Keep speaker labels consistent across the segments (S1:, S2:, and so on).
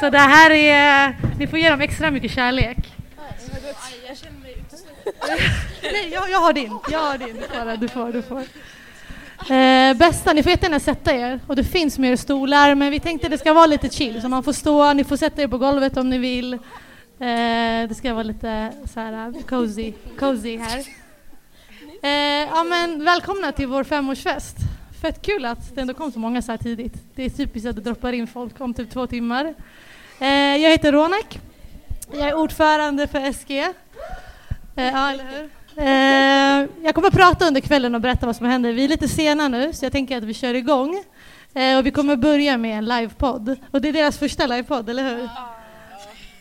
S1: Så det här är, ni får ge dem extra mycket kärlek.
S2: Jag känner mig
S1: Nej, jag, jag har din. Jag har din. Får, du får. Du får. Eh, bästa, ni får jättegärna sätta er. Och det finns mer stolar, men vi tänkte det ska vara lite chill. Så man får stå, ni får sätta er på golvet om ni vill. Eh, det ska vara lite så här cozy, cozy här. Eh, ja, men välkomna till vår femårsfest. Fett kul att det ändå kom så många så här tidigt. Det är typiskt att det droppar in folk om typ två timmar. Eh, jag heter Ronak. Jag är ordförande för SG. Eh, ja, eller hur? Eh, jag kommer att prata under kvällen och berätta vad som händer. Vi är lite sena nu, så jag tänker att vi kör igång. Eh, och vi kommer börja med en livepodd. Och det är deras första livepodd, eller hur?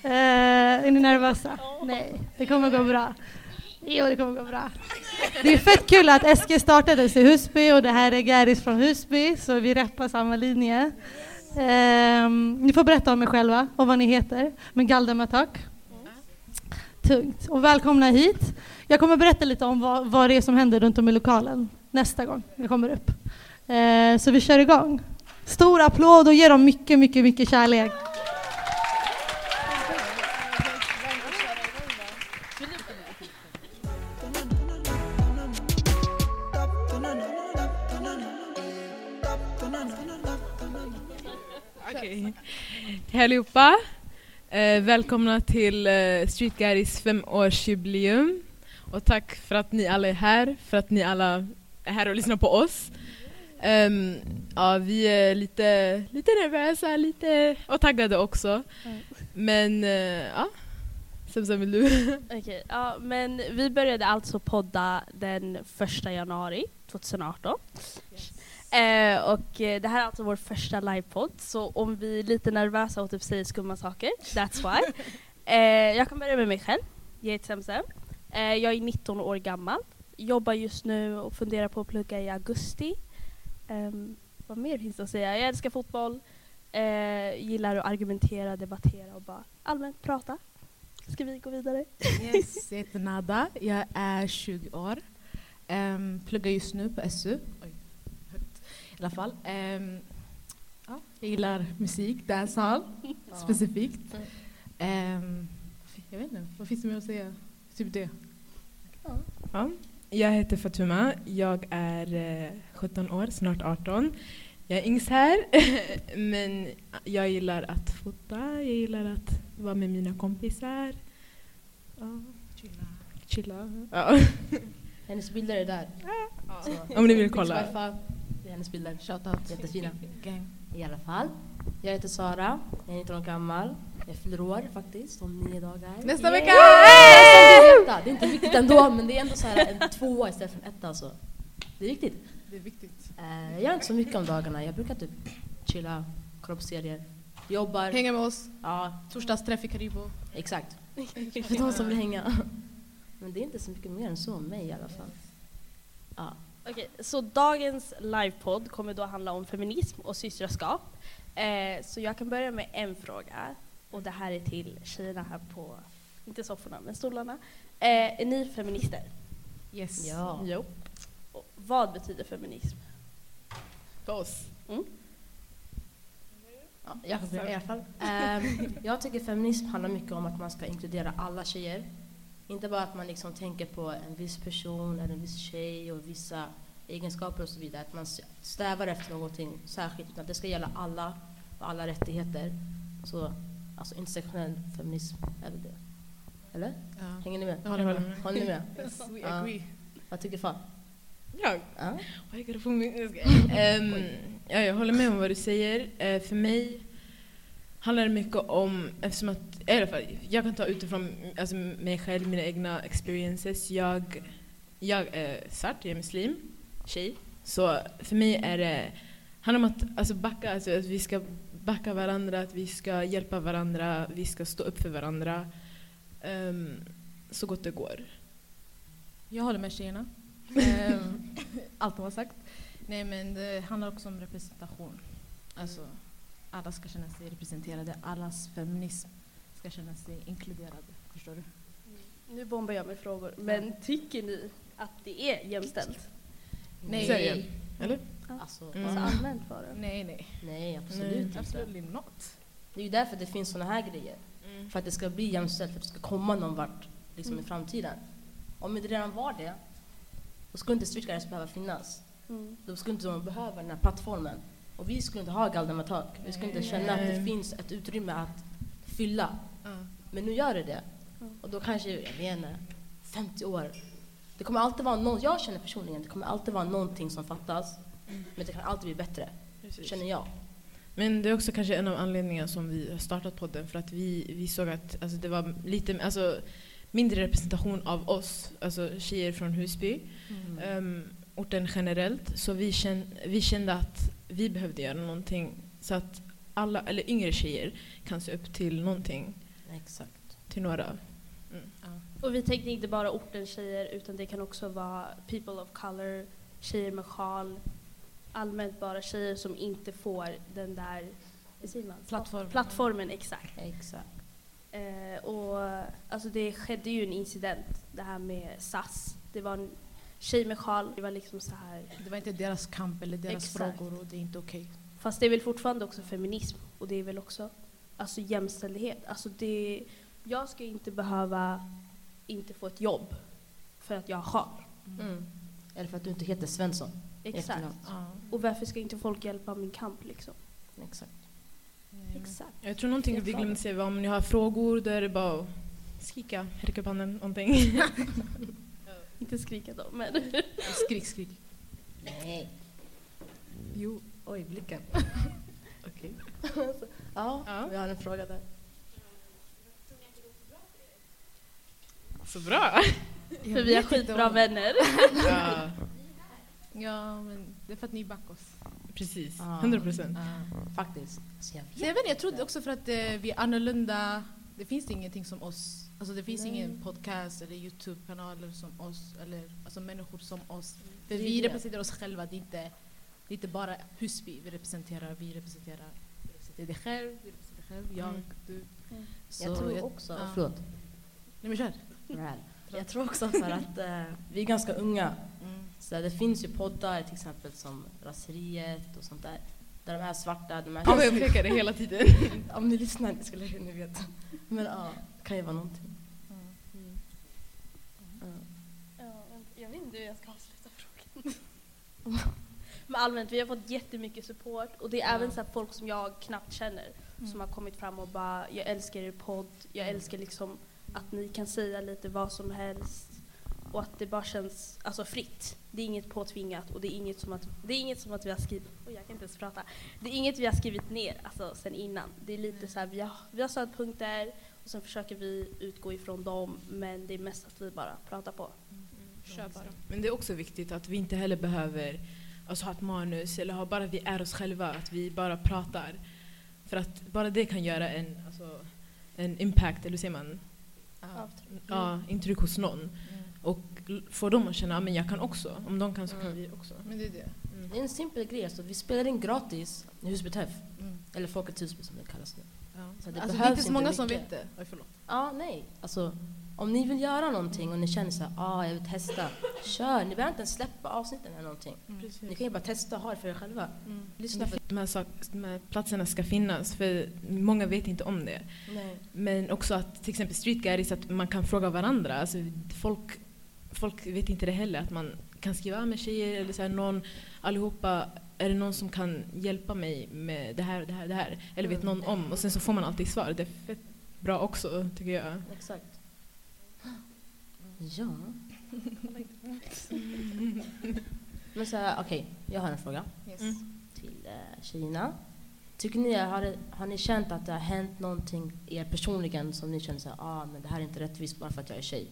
S1: Eh, är ni nervösa? Nej, det kommer gå bra. Jo, det kommer gå bra. Det är fett kul att SG startades i Husby och det här är Garis från Husby, så vi rappar samma linje. Um, ni får berätta om er själva och vad ni heter, men Galdematak. Tungt. Och välkomna hit. Jag kommer berätta lite om vad, vad det är som händer runt om i lokalen nästa gång jag kommer upp. Uh, så vi kör igång. Stor applåd och ge dem mycket, mycket, mycket kärlek.
S2: Okej. Hej allihopa. Eh, välkomna till eh, Street Garys femårsjubileum. Och tack för att ni alla är här, för att ni alla är här och lyssnar på oss. Ehm, ja, vi är lite, lite nervösa lite, och taggade också. Men eh, ja, Sebsa vill du?
S3: Okej, ja, men vi började alltså podda den första januari 2018. Eh, och eh, det här är alltså vår första livepodd, så om vi är lite nervösa och typ säger skumma saker, that's why. Eh, jag kan börja med mig själv, jag heter Semse. Eh, jag är 19 år gammal, jobbar just nu och funderar på att plugga i augusti. Ehm, vad mer finns det att säga? Jag älskar fotboll, eh, gillar att argumentera, debattera och bara allmänt prata. Ska vi gå vidare?
S4: Yes, jag heter Nada. Jag är 20 år. Um, pluggar just nu på SU. I alla fall. Ehm, ja, jag gillar musik, dancehall specifikt. Ehm, jag vet inte, vad finns det mer att säga? Typ det.
S2: Ja. Jag heter Fatuma, jag är eh, 17 år, snart 18. Jag är yngst här, men jag gillar att fota, jag gillar att vara med mina kompisar. Ja,
S4: Chilla.
S2: chilla. Ja.
S5: Hennes bilder är där. Så,
S2: Om ni vill kolla.
S5: Wifi, Det är hennes bilder.
S4: Shoutout.
S5: Jättefina.
S4: Gang.
S5: I alla fall. Jag heter Sara. Jag är 19 år gammal. Jag fyller år faktiskt om nio dagar.
S4: Nästa vecka!
S5: Nästan till etta. Det är inte viktigt ändå men det är ändå så här en tvåa istället för en etta. Så. Det är viktigt.
S4: Det är viktigt.
S5: Eh, jag gör inte så mycket om dagarna. Jag brukar typ chilla, kolla på serier, jobbar.
S4: Hänga med oss.
S5: Ja,
S4: Torsdagsträff i Karibo.
S5: exakt. För de som vill hänga. Men det är inte så mycket mer än så om mig i alla fall. Ja.
S3: Okej, så dagens livepodd kommer då handla om feminism och systraskap. Eh, så jag kan börja med en fråga. Och det här är till tjejerna här på, inte sofforna, men stolarna. Eh, är ni feminister?
S4: Yes.
S5: Ja.
S4: Jo.
S3: Och vad betyder feminism?
S4: För oss.
S5: Ja, jag i alla fall. Ehm, jag tycker feminism handlar mycket om att man ska inkludera alla tjejer. Inte bara att man liksom tänker på en viss person eller en viss tjej och vissa egenskaper och så vidare. Att man strävar efter någonting särskilt. Utan det ska gälla alla och alla rättigheter. Så, alltså intersektionell feminism är väl det. Eller?
S4: Ja.
S5: Hänger ni med?
S4: Jag håller med.
S5: Håller ni med?
S4: Yes, we agree.
S5: Vad tycker fan?
S2: Jag? Ska- Ehm, ja, jag håller med om vad du säger. Eh, för mig handlar det mycket om, eftersom att, i alla fall, jag kan ta utifrån alltså, mig själv, mina egna experiences. Jag, jag är svart, jag är muslim, tjej. Så för mig är det, handlar om att alltså, backa, alltså, att vi ska backa varandra, att vi ska hjälpa varandra, vi ska stå upp för varandra. ehm, så gott det går.
S4: Jag håller med tjejerna. Ehm, Allt de har sagt. Nej men det handlar också om representation. Alltså alla ska känna sig representerade. Allas feminism ska känna sig inkluderad. Förstår du?
S3: Nu bombar jag med frågor, men tycker ni att det är jämställt?
S4: Nej.
S2: Seriöst? Eller?
S5: Alltså,
S2: Mm.
S3: Alltså allmänt bara.
S4: Nej, nej.
S5: nej absolut
S2: Nej,
S5: inte.
S4: Absolutely not.
S5: Det är ju därför det finns såna här grejer.
S2: Mm.
S5: För att det ska bli jämställt, för att det ska komma någon vart liksom, i framtiden. Om det redan var det, då skulle inte Street Guys behöva finnas.
S3: Mm.
S5: Då skulle inte de behöva den här plattformen. Och vi skulle inte ha Galdem Talk. Vi skulle inte känna att det finns ett utrymme att fylla. Men nu gör det det.
S3: Mm.
S5: Och då kanske, jag vet inte, 50 år. Det kommer alltid vara någon, jag känner personligen, det kommer alltid vara någonting som fattas. Men det kan alltid bli bättre,
S2: Precis.
S5: känner jag.
S2: Men det är också kanske en av anledningarna som vi har startat podden för att vi, vi såg att alltså, det var lite alltså, mindre representation av oss, alltså tjejer från Husby, um, orten generellt. Så vi kände, vi kände att vi behövde göra någonting så att alla, eller yngre tjejer kan se upp till någonting,
S5: Exakt.
S2: till några.
S3: Och vi tänkte inte bara ortens tjejer utan det kan också vara people of color, tjejer med sjal, allmänt bara tjejer som inte får den där vad säger man?
S4: Plattform.
S3: plattformen. Exakt.
S5: Exakt.
S3: Eh, och alltså det skedde ju en incident, det här med SAS. Det var en tjej med sjal, det var liksom så här.
S4: Det var inte deras kamp eller deras
S3: Exakt.
S4: frågor och det är inte okej.
S3: Fast det är väl fortfarande också feminism och det är väl också alltså jämställdhet. Alltså det, jag ska inte behöva inte få ett jobb för att jag har.
S5: Mm. Eller för att du inte heter Svensson.
S3: Exakt.
S4: Ja.
S3: Och varför ska inte folk hjälpa min kamp liksom?
S5: Exakt.
S3: Exakt.
S2: Jag tror någonting vi glömde säga var om ni har frågor, då är det bara att skrika, räcka upp handen, någonting.
S3: Inte skrika då, men
S4: Skrik, skrik.
S5: Nej.
S4: Jo.
S5: Oj, blicken.
S2: Okej.
S5: Ja,
S2: Ja.
S5: vi har en fråga där.
S2: Så bra!
S3: för vi är skitbra vänner.
S2: ja,
S4: Ja, men det är för att ni backar oss.
S2: precis.
S5: Ah.
S2: 100 procent.
S5: Faktiskt. Så jag vet.
S4: Så jag vet jag trodde också för att eh, vi är annorlunda. Det finns ingenting som oss. Alltså det finns
S5: Nej.
S4: ingen podcast eller Youtube-kanaler som oss. Eller alltså människor som oss. För vi representerar oss själva. Det är inte, det är inte bara Husby vi representerar. Vi representerar, representerar dig själv, du representerar dig själv, jag,
S2: Mm.
S4: du.
S3: Mm.
S4: Så
S5: Jag tror också,
S4: ja.
S5: förlåt.
S4: Nej men kör.
S5: Jag tror också för att eh, vi är ganska unga.
S4: Mm.
S5: Så det finns ju poddar till exempel som Raseriet och sånt där. Där de här svarta, de här...
S2: Ja, jag pekar det hela tiden.
S5: Om ni lyssnar inte skulle ni veta. Men ja, det kan ju vara någonting.
S2: Mm.
S5: Ja.
S3: jag vet inte hur jag ska avsluta frågan. Men allmänt, vi har fått jättemycket support och det är
S4: Ja.
S3: även så här folk som jag knappt känner som har kommit fram och bara jag älskar er podd, jag älskar liksom att ni kan säga lite vad som helst och att det bara känns alltså, fritt. Det är inget påtvingat och det är inget som att, det är inget som att vi har skrivit, oj jag kan inte ens prata. Det är inget vi har skrivit ner alltså, sen innan. Det är lite så här, vi har, vi har satt punkter och sen försöker vi utgå ifrån dem men det är mest att vi bara pratar på.
S4: Kör bara.
S2: Men det är också viktigt att vi inte heller behöver alltså, ha ett manus eller ha bara vi är oss själva, att vi bara pratar. För att bara det kan göra en, alltså, en impact, eller hur säger man?
S4: Ja.
S2: Ja, intryck hos någon.
S4: Mm.
S2: Och få dem att känna att jag kan också. Om de kan så kan
S5: Mm.
S2: vi också.
S4: Men det är det.
S5: Det är en simpel grej. Så vi spelar in gratis i Husby Teff.
S4: Mm.
S5: Eller Folkets Husby som det kallas nu.
S4: Ja.
S5: Så det
S4: alltså, det är inte så många som vet det. Oj, förlåt.
S5: Ja, nej. Alltså, om ni vill göra någonting och ni känner så här, ah, jag vill testa. Kör, ni behöver inte ens släppa avsnitten eller någonting. Ni kan ju bara testa och ha det för er själva.
S4: Mm.
S5: Lyssna på
S2: De här, sak, de här platserna ska finnas, för många vet inte om det.
S5: Nej.
S2: Men också att till exempel street guides, att man kan fråga varandra. Alltså, folk, folk vet inte det heller, att man kan skriva med tjejer eller så här, någon, allihopa, är det någon som kan hjälpa mig med det här, det här, det här? Eller vet
S5: Mm.
S2: någon om? Och sen så får man alltid svar. Det är fett bra också, tycker jag.
S5: Exakt. Ja. Men så okej, jag har en fråga
S4: Yes.
S2: Mm.
S5: till eh, tjejerna. Tycker ni, har, har ni känt att det har hänt någonting er personligen som ni känner så här, ah, men det här är inte rättvist bara för att jag är tjej?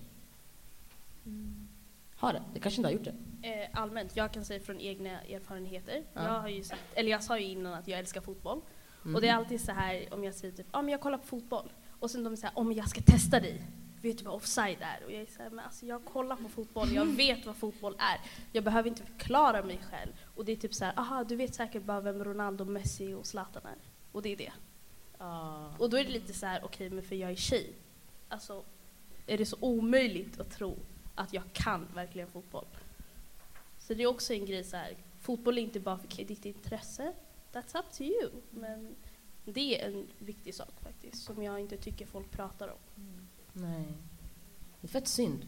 S5: Har det? Det kanske inte har gjort det?
S3: Eh, allmänt, jag kan säga från egna erfarenheter.
S5: Ja.
S3: Jag har ju sagt, eller jag sa ju innan att jag älskar fotboll.
S5: Mm.
S3: Och det är alltid så här om jag säger typ, ja men jag kollar på fotboll. Och sen de säger, om jag ska testa dig. Vet du vad offside är? Och jag är så här, men alltså jag kollar på fotboll, jag vet vad fotboll är. Jag behöver inte förklara mig själv. Och det är typ så här, aha du vet säkert bara vem Ronaldo, Messi och Zlatan är. Och det är det.
S5: Ah.
S3: Och då är det lite så här, okej men för jag är tjej. Alltså, är det så omöjligt att tro att jag kan verkligen fotboll? Så det är också en grej så här, fotboll är inte bara för ditt intresse. That's up to you. Men Det är en viktig sak faktiskt, som jag inte tycker folk pratar om.
S5: Nej. Det är fett synd.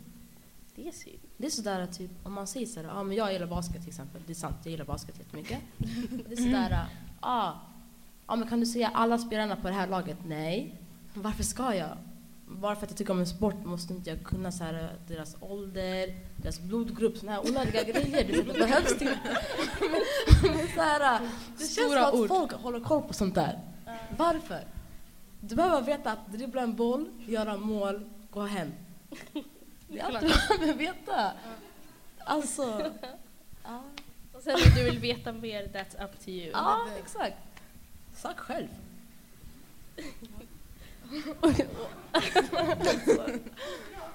S3: Det är synd.
S5: Det är sådär typ, om man säger sådär, ja men jag gillar basket till exempel. Det är sant, jag gillar basket jättemycket. Det är sådär, ja, ja men kan du säga alla spelarna på det här laget? Nej. Varför ska jag? Bara för att jag tycker om en sport måste inte jag kunna så här, deras ålder, deras blodgrupp, såna här onödiga grejer. Du vet, det behövs inte. Men, men så här, det känns som att
S4: ord.
S5: folk håller koll på sånt där. Varför? Du behöver veta att dribbla en boll, göra mål, gå hem. Det är allt du behöver veta. Alltså, ja,
S3: Och sen om du vill veta mer, that's up to you.
S5: ja exakt. Sak själv.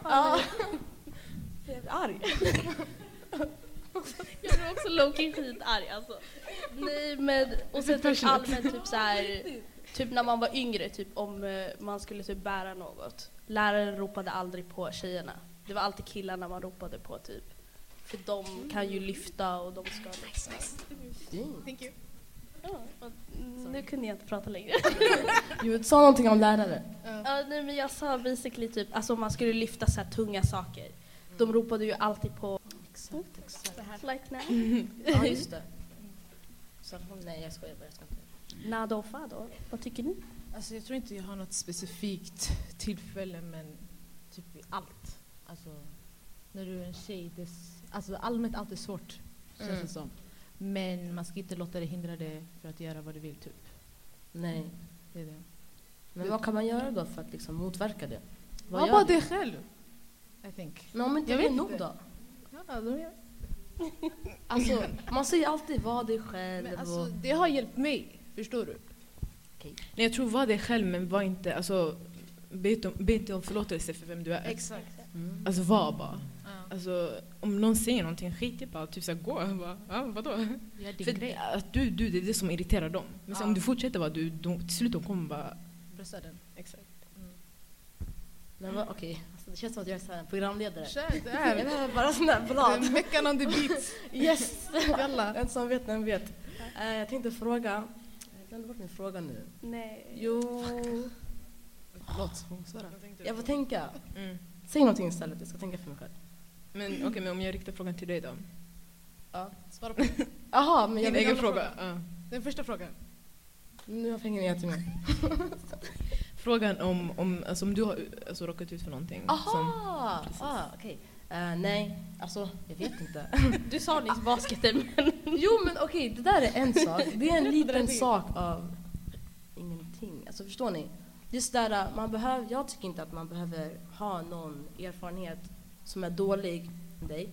S5: Ja. Jag är arg.
S3: Jag är också low-key skitarg alltså. Nej men, och sen typ allmänt typ så här, typ när man var yngre, typ om eh, man skulle typ bära något. Läraren ropade aldrig på tjejerna. Det var alltid killarna man ropade på typ. För de kan ju lyfta och de ska liksom.
S4: Thank you.
S3: Ja, nu kunde jag inte prata längre.
S5: Du sa någonting om lärare.
S3: Ja, nej, men jag sa basically typ, alltså om man skulle lyfta så här tunga saker. De ropade ju alltid på
S5: Exakt, exakt.
S3: like now.
S5: Ja, just det. Så, nej, jag skojar bara. Jag ska inte.
S3: Nada och Fado, vad tycker ni?
S4: Alltså, jag tror inte jag har något specifikt tillfälle, men typ i allt. Alltså, när du är en tjej, det alltså, allmänt allt är svårt, känns
S5: Mm.
S4: det som. Men man ska inte låta det hindra dig för att göra vad du vill, typ.
S5: Nej.
S4: Det är det.
S5: Men vad kan man göra då för att liksom motverka det? Vad gör
S4: bara dig själv, I think.
S5: Men om inte
S4: Jag
S5: det är
S4: vet
S5: nog då?
S4: Ja, då
S5: Alltså, man säger alltid var dig själv.
S4: Men
S5: och-
S4: alltså, det har hjälpt mig, förstår du?
S2: Nej, jag tror var dig själv men var inte, alltså, be inte, om, be inte om förlåtelse för vem du är.
S4: Exakt.
S5: Mm.
S2: Alltså var bara.
S4: Ja.
S2: Alltså, om någon säger någonting, skit i bara, typ såhär gå. Bara, ja, vadå?
S4: Din
S2: För
S4: grej.
S2: att du, du, det är det som irriterar dem. Men sen
S4: Ja.
S2: om du fortsätter vara du, de, till slut de kommer bara...
S4: Brösta den.
S2: Exakt.
S5: Vad- okej, alltså, det känns som att jag är så här en programledare.
S4: Kör, det
S5: Jag
S4: är
S5: behöver bara sån här blad.
S4: Veckan on the beat.
S5: Yes!
S4: Jalla.
S5: Den som vet, den vet. Eh, jag tänkte fråga, glömde bort min fråga nu.
S3: Nej.
S5: Jo,
S4: Förlåt. Sara.
S5: jag får tänka.
S2: Mm.
S5: Säg någonting istället, jag ska tänka för mig själv.
S2: Men okej, men om jag riktar frågan till dig då?
S5: Ja.
S4: Svara på
S5: Jaha, men jag
S2: Din egen
S5: ändå
S2: fråga? Ja.
S4: den första frågan.
S5: Nu har pengarna gett till mig.
S2: Frågan om, om, alltså, om du har alltså, råkat ut för någonting. Som,
S5: Aha! Ah, okej. Eh, nej, alltså jag vet inte.
S3: Du sa nyss basketen men...
S5: Jo men okej, det där är en sak. Det är en liten sak av ingenting. Alltså förstår ni? Just där, äh, man behöver, jag tycker inte att man behöver ha någon erfarenhet som är dålig än dig.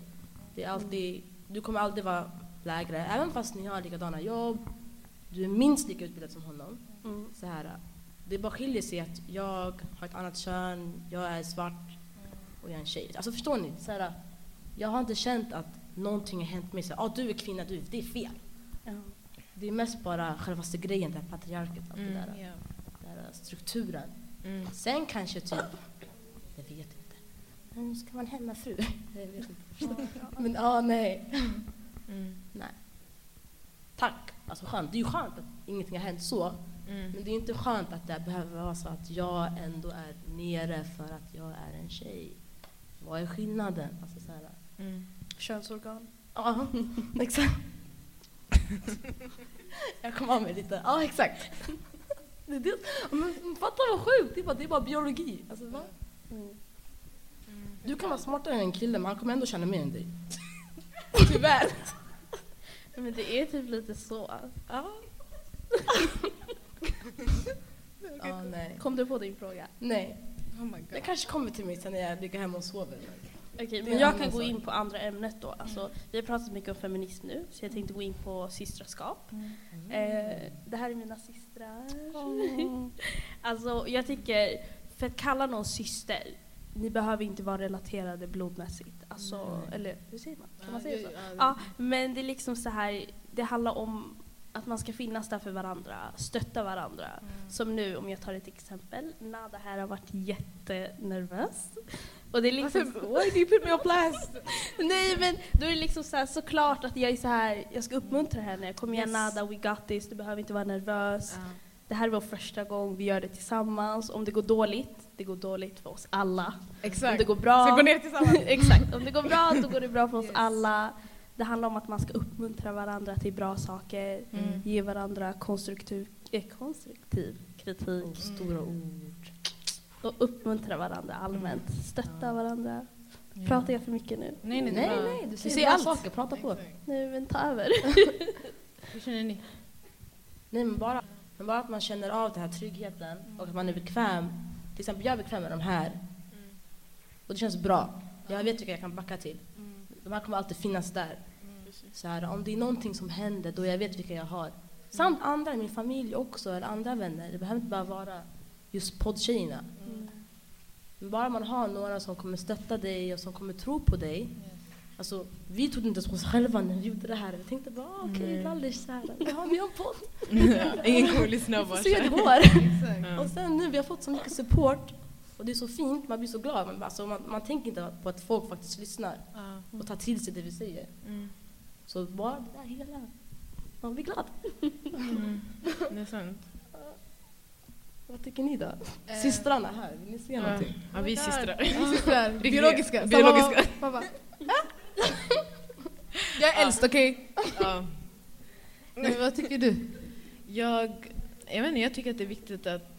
S5: Det är alltid, du kommer aldrig vara lägre, även fast ni har likadana jobb. Du är minst lika utbildad som honom.
S3: Mm.
S5: Så här, äh, det bara skiljer sig att jag har ett annat kön, jag är svart och jag är en tjej. Alltså förstår ni? Så här, jag har inte känt att någonting har hänt mig. Så, ah, du är kvinna, du, det är fel.
S3: Ja.
S5: Det är mest bara självaste grejen, det här patriarket, allt
S2: Mm.
S5: det där, den där strukturen.
S2: mm.
S5: Sen kanske typ, jag vet inte, men ska man hemmafru? Jag vet inte. Men ja, nej.
S2: Mm.
S5: nej. Tack, alltså skönt. Det är ju skönt att ingenting har hänt så.
S2: Mm.
S5: Men det är inte skönt att det behöver vara så att jag ändå är nere för att jag är en tjej. Vad är skillnaden? Alltså så här,
S2: Mm.
S3: Könsorgan.
S5: Ja, exakt. Jag kom av mig lite. Ja, exakt. Det det. Men fatta vad sjukt! Det är bara, det är bara biologi. Alltså, va?
S3: Mm.
S5: Du kan vara smartare än en kille, men han kommer ändå känna mer än dig.
S3: Tyvärr. Men det är typ lite så.
S5: Ja. Ja, nej.
S3: Kom du på din fråga?
S5: Nej.
S2: Oh my
S5: Det kanske kommer till mig sen när jag ligger hemma och sover.
S3: Okej,
S5: är
S3: men
S5: en
S3: jag kan gå in på andra ämnet då. Alltså, vi har pratat mycket om feminism nu, så jag tänkte gå in på systraskap. Eh, det här är mina systrar. alltså, jag tycker, för att kalla någon syster, ni behöver inte vara relaterade blodmässigt. Alltså, eller hur säger man? Kan man säga så? Ja, men det är liksom så här, det handlar om att man ska finnas där för varandra, stötta varandra. Som nu, om jag tar ett exempel, Nada här har varit jättenervös. Och det är liksom...
S4: Why do you put me on blast?
S3: Nej men då är det liksom så här, såklart att jag är så här, jag ska uppmuntra henne. Kom igen
S4: Yes.
S3: Nada, we got this, du behöver inte vara nervös. Det det här är vår första gång, vi gör det tillsammans. Om det går dåligt, det går dåligt för oss alla. Om
S4: Exakt.
S3: det går bra,
S4: Ska gå ner tillsammans.
S3: exakt. Om det går bra, då går det bra för oss
S4: Yes.
S3: alla. Det handlar om att man ska uppmuntra varandra till bra saker,
S4: Mm.
S3: ge varandra konstruktiv, eh, konstruktiv kritik
S5: Oh, stora ord.
S3: och uppmuntra varandra allmänt. Stötta
S5: Ja.
S3: varandra. Pratar jag för mycket nu?
S4: Nej, nej,
S5: Nej,
S4: nej.
S5: du
S4: Du
S5: säger bra
S4: allt.
S5: saker. Prata på.
S3: Nej men ta över.
S4: Hur känner ni?
S5: Nej, men bara, men bara att man känner av den här tryggheten och att man är bekväm. Till exempel, jag är bekväm med de här. Och det känns bra. Jag vet vilka jag kan backa till. De här kommer alltid finnas där. Så här, om det är någonting som händer, då jag vet vilka jag har. Samt andra i min familj också, eller andra vänner. Det behöver inte bara vara just poddtjejerna. Men bara man har några som kommer stötta dig och som kommer tro på dig. Alltså, vi trodde inte ens på oss själva när vi gjorde det här. Vi tänkte bara, ah, okej, så här, vi har med en podd.
S2: Ingen kommer lyssna
S5: Vi
S2: och
S5: får
S2: bara
S5: se hur det går. Och sen nu, vi har fått så mycket support. Och det är så fint, man blir så glad. Men alltså, man, man tänker inte på att folk faktiskt lyssnar och tar till sig det vi säger.
S2: Mm.
S5: Så bara det där hela, man blir glad.
S2: Mm. Det är sant.
S5: Vad tycker ni då? Systrarna här, vill ni se
S2: Ja,
S5: någonting?
S2: ja vi är systrar.
S4: Systrar. Biologiska.
S2: Biologiska.
S4: Samma pappa. Jag är äldst, okej?
S2: Ja.
S4: Nej, Vad tycker du?
S2: Jag, jag, vet inte, jag tycker att det är viktigt att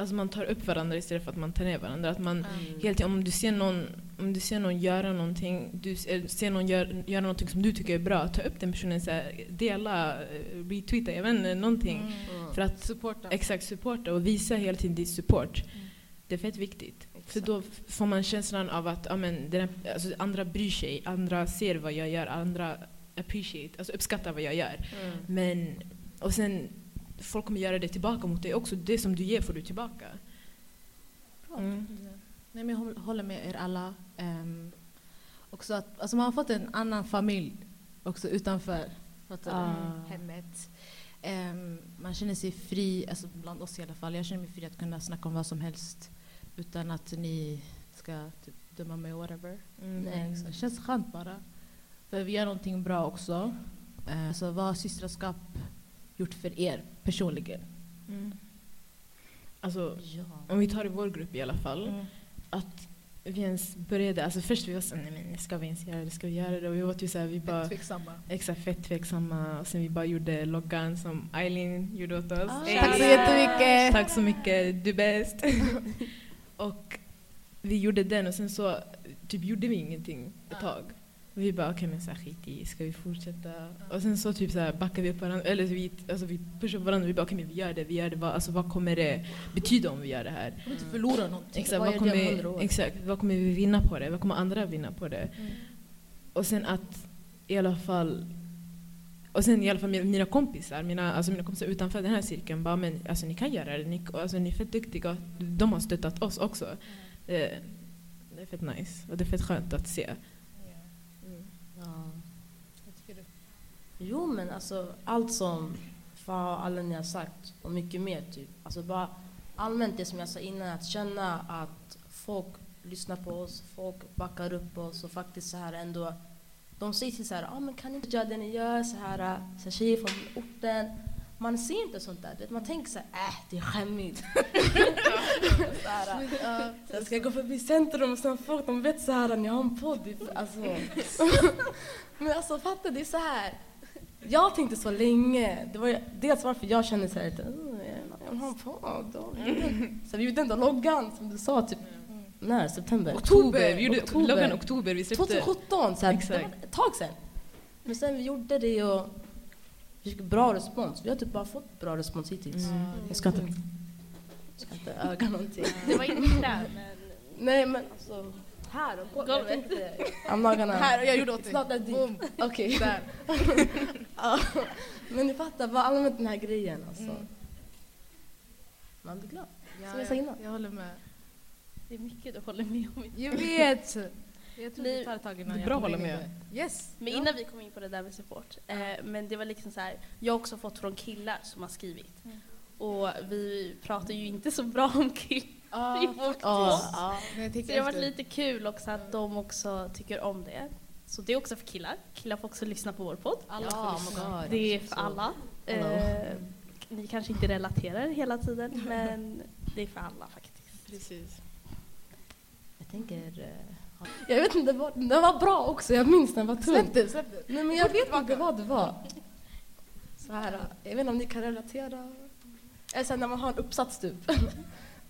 S2: alltså man tar upp varandra istället för att man tar ner varandra. Att man hela tiden, om du ser någon, om du ser någon göra någonting, du ser någon gör, göra någonting som du tycker är bra, ta upp den personen, så här, dela, eh, retweeta, jag vet inte, någonting.
S5: Mm.
S2: För att
S4: Supporta.
S2: exakt supporta och visa hela tiden ditt support. Det är fett viktigt. För då får man känslan av att ja, men, den här, alltså, andra bryr sig, andra ser vad jag gör, andra appreciate, alltså uppskattar vad jag gör.
S5: Mm.
S2: Men, och sen, folk kommer göra det tillbaka mot dig också. Det som du ger får du tillbaka. Mm.
S4: Nej, men jag håll- håller med er alla. Um, också att, alltså man har fått en annan familj också utanför?
S2: Ah.
S4: hemmet. Ehm, man känner sig fri, alltså bland oss i alla fall. Jag känner mig fri att kunna snacka om vad som helst utan att ni ska typ, döma mig whatever.
S2: Mm.
S5: Nej,
S4: Det känns skönt bara. För vi gör någonting bra också. Eh, Alltså, vad systraskap gjort för er personligen?
S2: Mm. Alltså,
S5: Ja.
S2: om vi tar i vår grupp i alla fall.
S4: Mm.
S2: Att vi ens började, alltså först vi var så nej men ska vi ens göra det, ska vi göra det? Och vi var typ såhär, vi bara
S4: Tveksamma.
S2: exakt fett tveksamma. Och sen vi bara gjorde loggan som Eileen gjorde åt oss.
S5: Ah.
S4: Tack så jättemycket!
S2: Tack så mycket, du är bäst. och vi gjorde den och sen så typ gjorde vi ingenting ett tag. Vi bara okej men så här, skit i, ska vi fortsätta? Och sen så typ så här, backade vi upp varandra, eller vi, alltså, vi pushade upp varandra vi bara okej men vi gör det, vi gör det. Vad, alltså, vad kommer det betyda om vi gör det här?
S4: Jag kommer inte förlora någonting.
S2: Exakt
S5: Vad
S2: kommer, exakt, vad kommer vi vinna på det? Vad kommer andra vinna på det?
S4: Mm.
S2: Och sen att i alla fall och sen i alla fall mina- kompisar, mina, alltså mina kompisar utanför den här cirkeln bara men alltså ni kan göra det, ni, alltså, ni är fett duktiga, de har stöttat oss också. Det, det är fett nice och det är fett skönt att se.
S5: Ja. Jo men alltså allt som Fa och alla ni har sagt och mycket mer typ. Alltså bara allmänt det som jag sa innan, att känna att folk lyssnar på oss, folk backar upp oss och faktiskt så här ändå de säger till så här, ah, men kan ni inte göra det ni gör, så här, äh, så här tjejer från orten. Man ser inte sånt där. Man tänker så här, äh, det är skämmigt. så här, äh, så jag ska gå förbi centrum och sen folk de vet så här, ni har en podd. Alltså. Men alltså fatta, det är så här. Jag tänkte så länge. Det var ju dels varför jag kände så här, "Mm, jag vill ha en podd. och vi gjorde- Så vi gjorde ändå loggan som du sa, typ när? September?
S2: Oktober, vi gjorde
S5: Oktober.
S2: loggan oktober, vi släppte
S5: 2017, så här, det
S2: Exakt.
S5: var ett tag sedan. Men sen vi gjorde det och vi fick bra respons. Vi har typ bara fått bra respons hittills.
S2: Mm.
S5: Jag ska inte, jag ska inte öga någonting.
S3: Det var inte där men
S5: Nej men alltså, här och på
S3: Golvet.
S5: I'm not gonna...
S4: Här, och jag gjorde åt dig. Boom.
S5: Okej.
S4: Där.
S5: Ja. Men ni fattar, bara allmänt den här grejen alltså.
S4: Mm.
S5: Man blir glad.
S4: Ja,
S5: Som jag sa innan.
S4: Jag håller med.
S3: det är mycket du håller med om.
S4: Jag vet! Jag tror
S3: Ni-
S4: det tar ett tag innan
S2: Det är
S4: jag
S2: bra att hålla med.
S4: det. Yes!
S3: Men innan vi kom in på det där med support, eh, men det var liksom så här, jag har också fått från killar som har skrivit. Och vi pratar ju inte så bra om killar i vårt podd.
S5: Ja.
S4: Men jag
S3: Så det har varit lite kul också att de också tycker om det. Så det är också för killar. Killar får också lyssna på vår podd.
S5: Ja, oh my god.
S3: Det är för alla. Eh, ni kanske inte relaterar hela tiden, men det är för alla faktiskt.
S2: Precis.
S5: Jag tänker... eh, Jag vet inte, den var, den var bra också. Jag minns den var tung.
S4: Släpp det, släpp det.
S5: Nej, men jag vet inte vad det var. Så här, jag vet inte om ni kan relatera. Eller sen när man har en uppsats typ.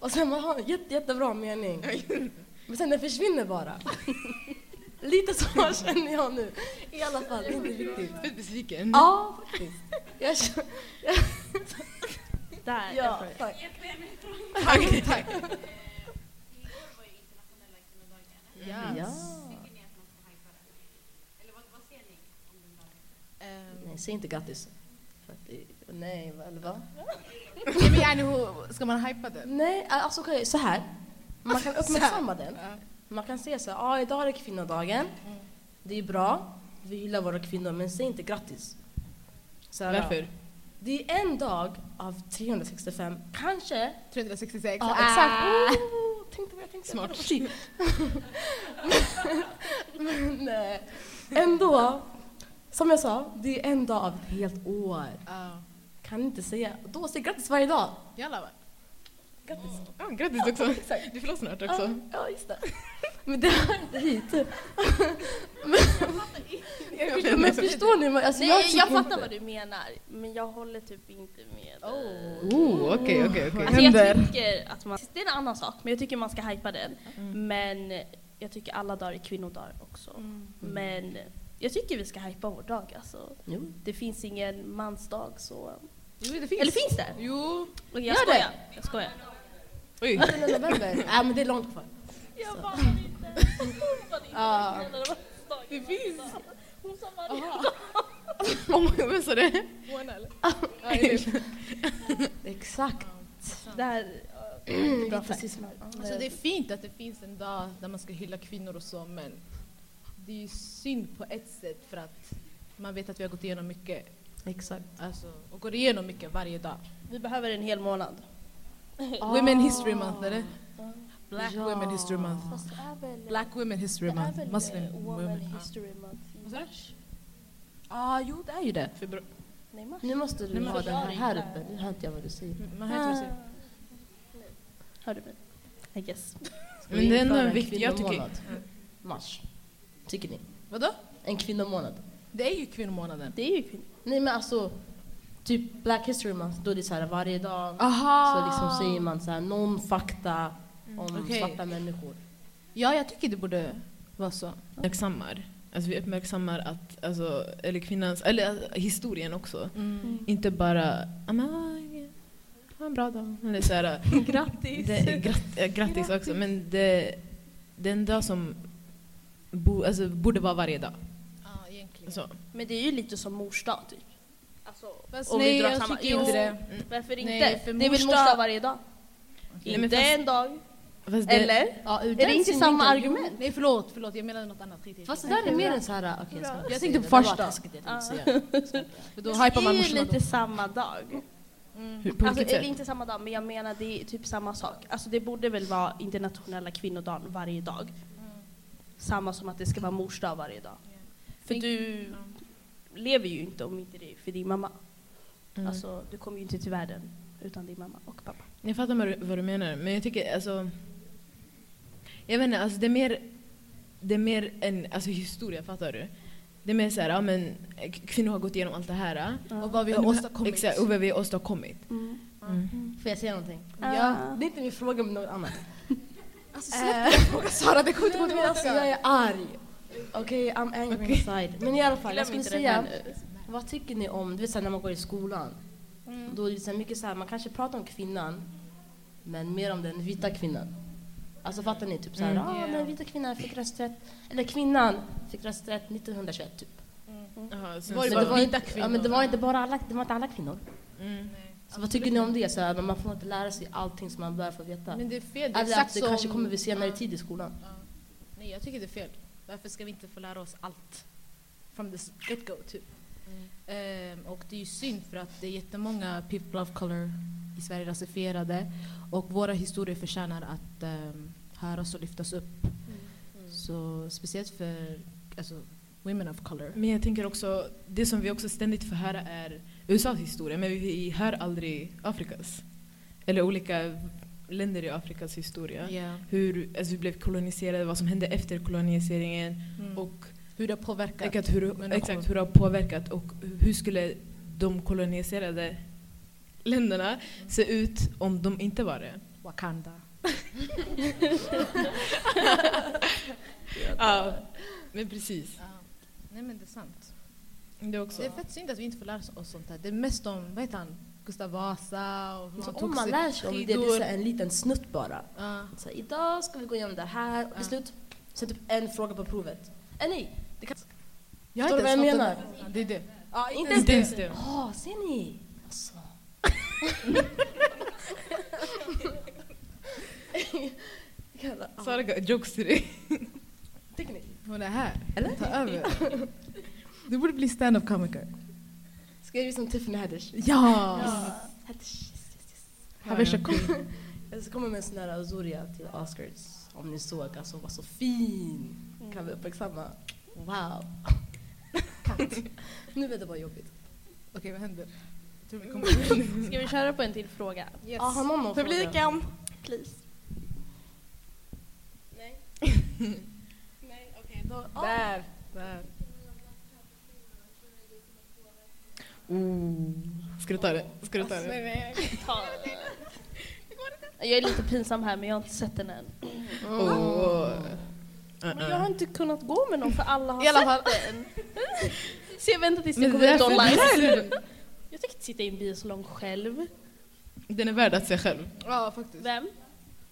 S5: Och sen man har en jätte, jättebra mening. Men sen den försvinner bara. Lite så känner jag nu. I alla fall, det är inte riktigt.
S2: Fett besviken.
S5: Ja, faktiskt. Jag känner,
S3: Där,
S5: ja,
S3: jag får-
S5: tack.
S2: Tack, tack.
S5: Ja.
S4: Ehm,
S5: Nej, säg inte grattis. För att det, nej, eller va?
S4: Men yani, ska man hypa den?
S5: Nej, alltså okej, så här. Man kan uppmärksamma den. Man kan säga så här, ah, idag är det kvinnodagen. Det är bra, vi gillar våra kvinnor, men säg inte grattis. Så här,
S2: Varför?
S5: Det är en dag av 365, kanske.
S4: 366.
S5: Ja,
S4: Ah.
S5: exakt. Oh, tänkte vad jag tänkte.
S2: Smart.
S5: men eh, ändå, som jag sa, det är en dag av ett helt år.
S4: Ja.
S5: Kan inte säga, då säg grattis varje dag.
S4: Jalla va?
S5: Grattis.
S2: Ja, grattis också.
S5: exakt.
S2: Du fyller snart
S5: Ja,
S2: också.
S5: ja, just det. Men det hör inte hit. men, men förstår ni? Alltså,
S3: Nej,
S5: jag,
S3: jag, fattar
S5: inte-
S3: vad du menar, men jag håller typ inte med.
S2: Oh, okej, okej, okej.
S3: Alltså jag
S4: Händer.
S3: tycker att man, det är en annan sak, men jag tycker man ska hypa den. Men jag tycker alla dagar är kvinnodagar också. Men jag tycker vi ska hypa vår dag alltså.
S5: Jo.
S3: Det finns ingen mansdag så...
S4: Jo, det finns.
S3: Eller finns det?
S4: Jo.
S3: Och jag
S5: Gör
S3: skojar.
S5: det?
S3: Jag skojar.
S2: Oj.
S5: 18 november. Nej, men det är långt kvar.
S3: Jag
S5: Så.
S3: bara inte.
S5: Ja.
S3: Det finns. Hon sa varje
S2: Oh, vem sa det?
S5: Exakt.
S3: Det här...
S5: Bra
S3: Bra
S5: precis.
S4: Alltså, det är fint att det finns en dag där man ska hylla kvinnor och så, men det är ju synd på ett sätt för att man vet att vi har gått igenom mycket.
S5: Exakt.
S4: Alltså, och går igenom mycket varje dag.
S3: Vi behöver en hel månad.
S4: Women History Month, är det? Black
S5: Ja.
S4: Women History Month.
S3: Väl...
S4: Black Women History
S3: det är
S4: Month.
S3: väl
S4: Muslim
S3: eh, Women
S4: Women.
S3: History Month
S4: Vad du?
S3: mars?
S4: Ah, jo, det är ju det.
S2: Februari.
S3: Nej, mars.
S5: Nu måste du
S4: Nej,
S5: ha den här, här uppe. Nu hör inte jag vad du säger.
S4: Man hör inte vad jag säger.
S3: Hör du mig? I guess.
S2: Men det är ändå en viktig- jag tycker-?
S5: Mars. Tycker ni?
S4: Vadå?
S5: En kvinnomånad?
S4: Det är ju kvinnomånaden.
S3: Det är ju kvinnor.
S5: Nej men alltså, typ Black History Month, då är det så här varje dag
S4: Aha!
S5: så liksom säger man så här någon fakta om
S4: Okej.
S5: svarta människor.
S4: Ja, jag tycker det borde vara så.
S2: Uppmärksammar. Alltså vi uppmärksammar att, alltså, eller kvinnans, eller alltså, historien också.
S4: Mm.
S2: Inte bara, "Ja, men, ah, ha en bra dag. Eller så här,
S3: Grattis!
S2: det, gratt, ja, grattis också, men det, det är en dag som bo, alltså, borde vara varje dag. Så.
S3: Men det är ju lite som mors dag typ. Alltså,
S4: Fast
S3: om vi
S4: nej,
S3: drar
S4: jag
S3: samma-
S4: tycker
S3: Jo.
S4: inte det.
S3: varför inte?
S4: Nej, för
S3: det är väl
S4: mors
S3: mors
S4: dag-
S3: dag varje dag?
S2: Nej,
S3: inte
S2: fast-
S3: en dag?
S2: Fast det,
S3: Eller?
S5: Ja,
S3: Är det inte samma argument?
S4: Nej, förlåt, förlåt, jag menade något annat. Skit det.
S5: Fast det där är mer än så här, okej jag inte
S4: Jag tänkte
S5: det.
S4: på
S5: Det
S4: första.
S5: var taskigt, jag
S3: Ja.
S5: tänkte säga.
S4: För då hypar man
S3: det är
S4: morsorna
S3: ju
S4: då.
S3: lite samma dag.
S2: hur, på
S3: Alltså, eller inte samma dag, men jag menar det är typ samma sak. Alltså det borde väl vara internationella kvinnodagen varje dag. Samma som att det ska vara mors dag varje dag. För du lever ju inte om inte det är för din mamma.
S2: Mm.
S3: Alltså du kommer ju inte till världen utan din mamma och pappa.
S2: Jag fattar vad du, vad du menar, men jag tycker alltså... Jag vet inte, alltså det är mer, det är mer en alltså, historia, fattar du? Det är mer såhär, ja men kvinnor har gått igenom allt det här.
S4: Och vad vi har åstadkommit.
S2: Exakt, och vad vi har åstadkommit.
S3: Mm.
S2: Mm.
S5: Får jag säga någonting?
S4: Ja.
S5: Det är inte min fråga men något annat.
S4: Alltså släpp den frågan Sara, det kommer inte gå
S5: men alltså, jag
S4: tillbaka.
S5: är arg. Okej, I'm angry inside. Men i alla fall, jag skulle säga, vad tycker ni om, du vet såhär när man går i skolan? Då är det så mycket så här, man kanske pratar om kvinnan, men mer om den vita kvinnan. Alltså fattar ni? Typ såhär,
S2: Mm.
S5: ah,
S4: Ja.
S5: den vita kvinnan fick rösträtt, eller kvinnan fick rösträtt 1921 typ.
S2: Jaha, så-
S4: Var det bara vita
S5: ja,
S4: kvinnor?
S5: men det var inte bara alla, det var inte alla kvinnor.
S2: Mm.
S5: Så vad tycker ni om det? Så här, man får inte lära sig allting som man bör få veta.
S4: Men det är fel. Det är
S5: att det
S4: som...
S5: kanske kommer vid senare tid i skolan.
S4: Ja. Nej, jag tycker det är fel. Varför ska vi inte få lära oss allt? From the get-go, typ. Ehm, och det är ju synd för att det är jättemånga people of color i Sverige rasifierade och våra historier förtjänar att um, höras och lyftas upp. Så speciellt för alltså, women of color.
S2: Men jag tänker också, det som vi också ständigt får höra är USAs historia men vi hör aldrig Afrikas. Eller olika länder i Afrikas historia.
S4: Ja.
S2: Hur alltså, vi blev koloniserade, vad som hände efter koloniseringen
S4: Mm.
S2: och
S4: hur det har påverkat
S2: exakt hur, exakt hur det har påverkat och hur skulle de koloniserade länderna se ut om de inte var det.
S4: Wakanda.
S2: Ja, men precis.
S4: Ja. Nej men det är sant.
S2: Det är också.
S4: Det är fett synd att vi inte får lära oss sånt här. Det är mest om, vad heter han, Gustav Vasa och
S5: Så
S4: han
S5: om man lär sig om det, det är så en liten snutt bara.
S4: Ja.
S5: Så idag ska vi gå igenom det här, och till slut, sen typ en fråga på provet. Eh, nej, det kan...
S4: Jag
S5: Förstår du vad jag menar?
S4: det är det.
S5: Ja, inte
S2: Inte
S5: ens
S2: det.
S5: Ja, ser ni? Alltså.
S2: Sara jokes till dig.
S5: Tycker ni?
S4: Hon är här.
S5: Eller?
S4: Ta över. Du borde bli stand-up komiker.
S5: Ska jag bli som Tiffany Haddish?
S4: Ja!
S5: Haddish, yes, yes, yes. Jag ska komma med en sån här Azuria till Oscars. Om ni såg, alltså var så fin. Kan vi uppmärksamma? Wow. nu blir det bara jobbigt.
S4: Okej, vad händer? Jag tror vi kommer...
S3: Ska vi köra på en till fråga?
S4: Yes.
S5: Ah, har någon någon fråga?
S3: Publiken, please. Nej. Nej, okej. då. ah.
S4: Där. Där.
S2: Ooh. Ska du ta det? Ska du ta det?
S3: Nej, nej, ta Jag är lite pinsam här men jag har inte sett den än.
S2: Oh.
S3: Men jag har inte kunnat gå med någon för alla har
S4: I alla
S3: sett
S4: fall.
S3: den. Så jag väntar tills den kommer ut online. Jag tycker inte sitta i en biosalong själv.
S2: Den är värd att se själv.
S4: Ja, faktiskt.
S3: Vem?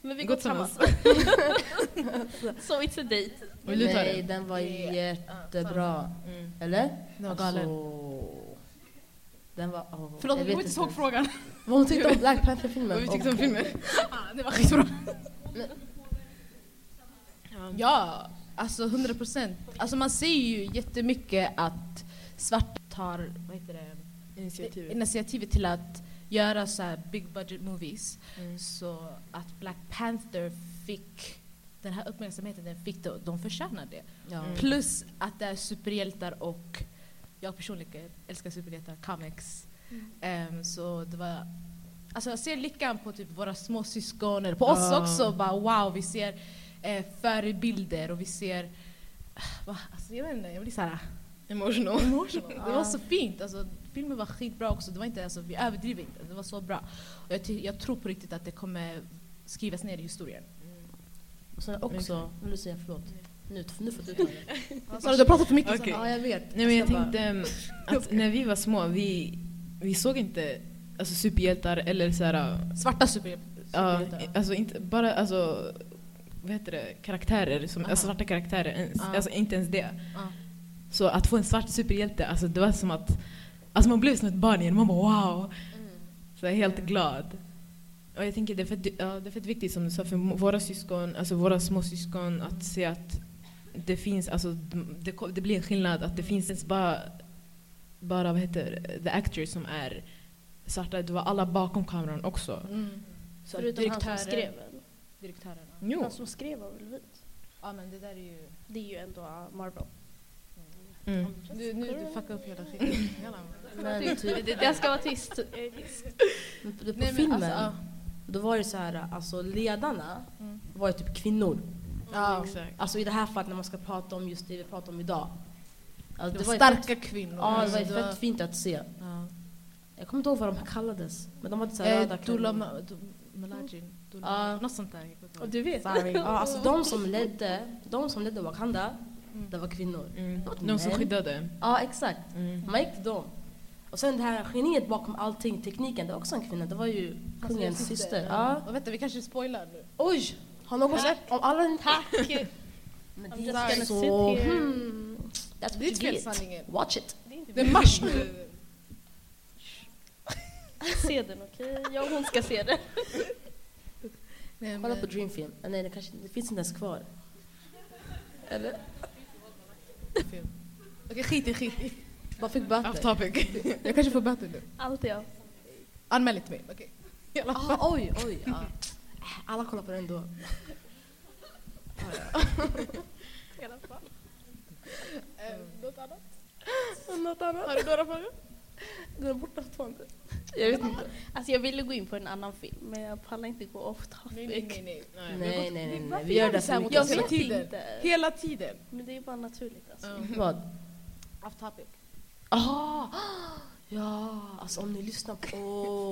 S3: Men vi
S2: Gå
S3: går tillsammans. so it's a date.
S2: Vill du ta
S5: Nej,
S2: det?
S5: den var jättebra.
S2: Mm.
S5: Eller?
S4: Den var galen.
S5: Alltså, den var... Oh,
S4: Förlåt, jag kommer inte ihåg frågan.
S5: Vad hon tyckte om Black Panther-filmen.
S2: Vad vi tyckte om filmen?
S4: Ah, det var skitbra.
S2: Ja.
S4: Ja, alltså 100 procent. Alltså man ser ju jättemycket att svarta tar vad heter det,
S2: Initiativet.
S4: initiativet till att göra så här big budget movies.
S2: Mm.
S4: Så att Black Panther fick den här uppmärksamheten den fick, det, de förtjänar det.
S5: Ja.
S2: Mm.
S4: Plus att det är superhjältar och jag personligen älskar superhjältar, comics. Ehm, så det var Alltså jag ser lyckan på typ våra små syskon eller på oss
S2: Ja.
S4: också. Bara, wow, vi ser eh, förebilder och vi ser... ah, Va? Alltså, jag vet inte, jag blir såhär
S2: Emotional.
S4: emotional. Det var så fint. Alltså, filmen var skitbra också. Det var inte, alltså, vi överdriver inte. Det var så bra. Och jag, jag tror på riktigt att det kommer skrivas ner i historien.
S5: Och sen också, vill du säga förlåt? Nu, nu får du ta det.
S4: Sara, du har pratat för mycket.
S2: Okej.
S5: Ja, jag vet.
S2: Nej, men jag
S5: bara-
S2: tänkte um, att när vi var små, vi, vi såg inte alltså, superhjältar eller så här,
S4: Svarta super,
S2: ja,
S4: superhjältar.
S2: alltså inte bara alltså, vad heter det, karaktärer, som,
S4: Aha.
S2: alltså, svarta karaktärer, ens, alltså inte ens det.
S4: Ja.
S2: Så att få en svart superhjälte, alltså, det var som att alltså, man blev som ett barn igen, man bara wow. Så jag är helt glad. Och jag tänker det är fett, ja, det är fett viktigt som du sa för våra syskon, alltså våra småsyskon att se att det finns, alltså det, det blir en skillnad att det finns bara, bara vad heter det, the actors som är svarta, det var alla bakom kameran också.
S4: Mm. Så
S3: Förutom han som skrev den.
S4: Direktörerna.
S2: Jo.
S3: Han som skrev var väl vit?
S4: Ja men det där är ju...
S3: Det är ju ändå uh, Marvel.
S2: Mm.
S4: Du, nu du fuckar upp hela skiten.
S5: Men typ,
S3: Jag ska vara tyst.
S5: Men på- på
S4: Nej, men
S5: filmen,
S4: alltså,
S5: då var det så här, alltså ledarna
S4: Mm.
S5: var ju typ kvinnor.
S4: Ja.
S2: Exakt.
S5: Alltså i det här fallet när man ska prata om just det vi pratar om idag. Alltså,
S4: Det var starka
S5: fett,
S4: kvinnor.
S5: Ja, det var
S4: Alltså,
S5: fett fint att se.
S4: Ja.
S5: Jag kommer inte ihåg vad de kallades. Men de hade så här röda
S4: Eh. Ma- Du- Malajin. Dula-
S5: Ja.
S4: Något sånt där.
S3: Och du vet.
S4: Sorry.
S5: Ja, alltså de som ledde, de som ledde Wakanda,
S4: Mm.
S5: det var kvinnor.
S2: Mm. De som skyddade.
S5: Ja, exakt.
S2: Mm.
S5: Man gick till dem. Och sen det här geniet bakom allting, tekniken, det var också en kvinna. Det var ju kungens syster. Ja.
S4: Och vänta, vi kanske spoilar nu.
S5: Oj! Har någon sett? Om alla inte...
S3: Tack!
S5: Men
S3: I'm
S5: det
S3: just gonna
S5: så...
S3: sit here.
S5: Hmm, that's what you get. Watch it.
S4: Det är mars nu.
S3: Se den okej? Jag och hon ska se den.
S4: Nej,
S5: Kolla
S4: men-
S5: på Dreamfilm. Ah, Nej, det, kanske, det finns inte ens kvar. Eller?
S4: Okej, skit i, skit i.
S5: Bara fick
S2: Off
S5: böter.
S2: topic.
S4: Jag kanske får böter nu.
S3: Allt jag.
S4: Anmäl inte mig. Okej.
S5: Ah, oj, oj. Alla kollar på den då.
S4: Eh, Något annat?
S3: Något annat?
S4: Har du några frågor?
S3: Går bort från tvåan. Jag vet inte. Alltså jag ville gå in på en annan film men jag pallar inte gå off topic.
S4: Nej, nej, nej. nej.
S2: Nej.
S5: Nej, nej, nej. Vi gör det
S4: så här mot oss hela tiden?
S3: inte.
S4: Hela tiden.
S3: Men det är bara naturligt alltså.
S2: Ja.
S5: Vad?
S4: Off topic.
S5: Aha! Ja, alltså om ni lyssnar på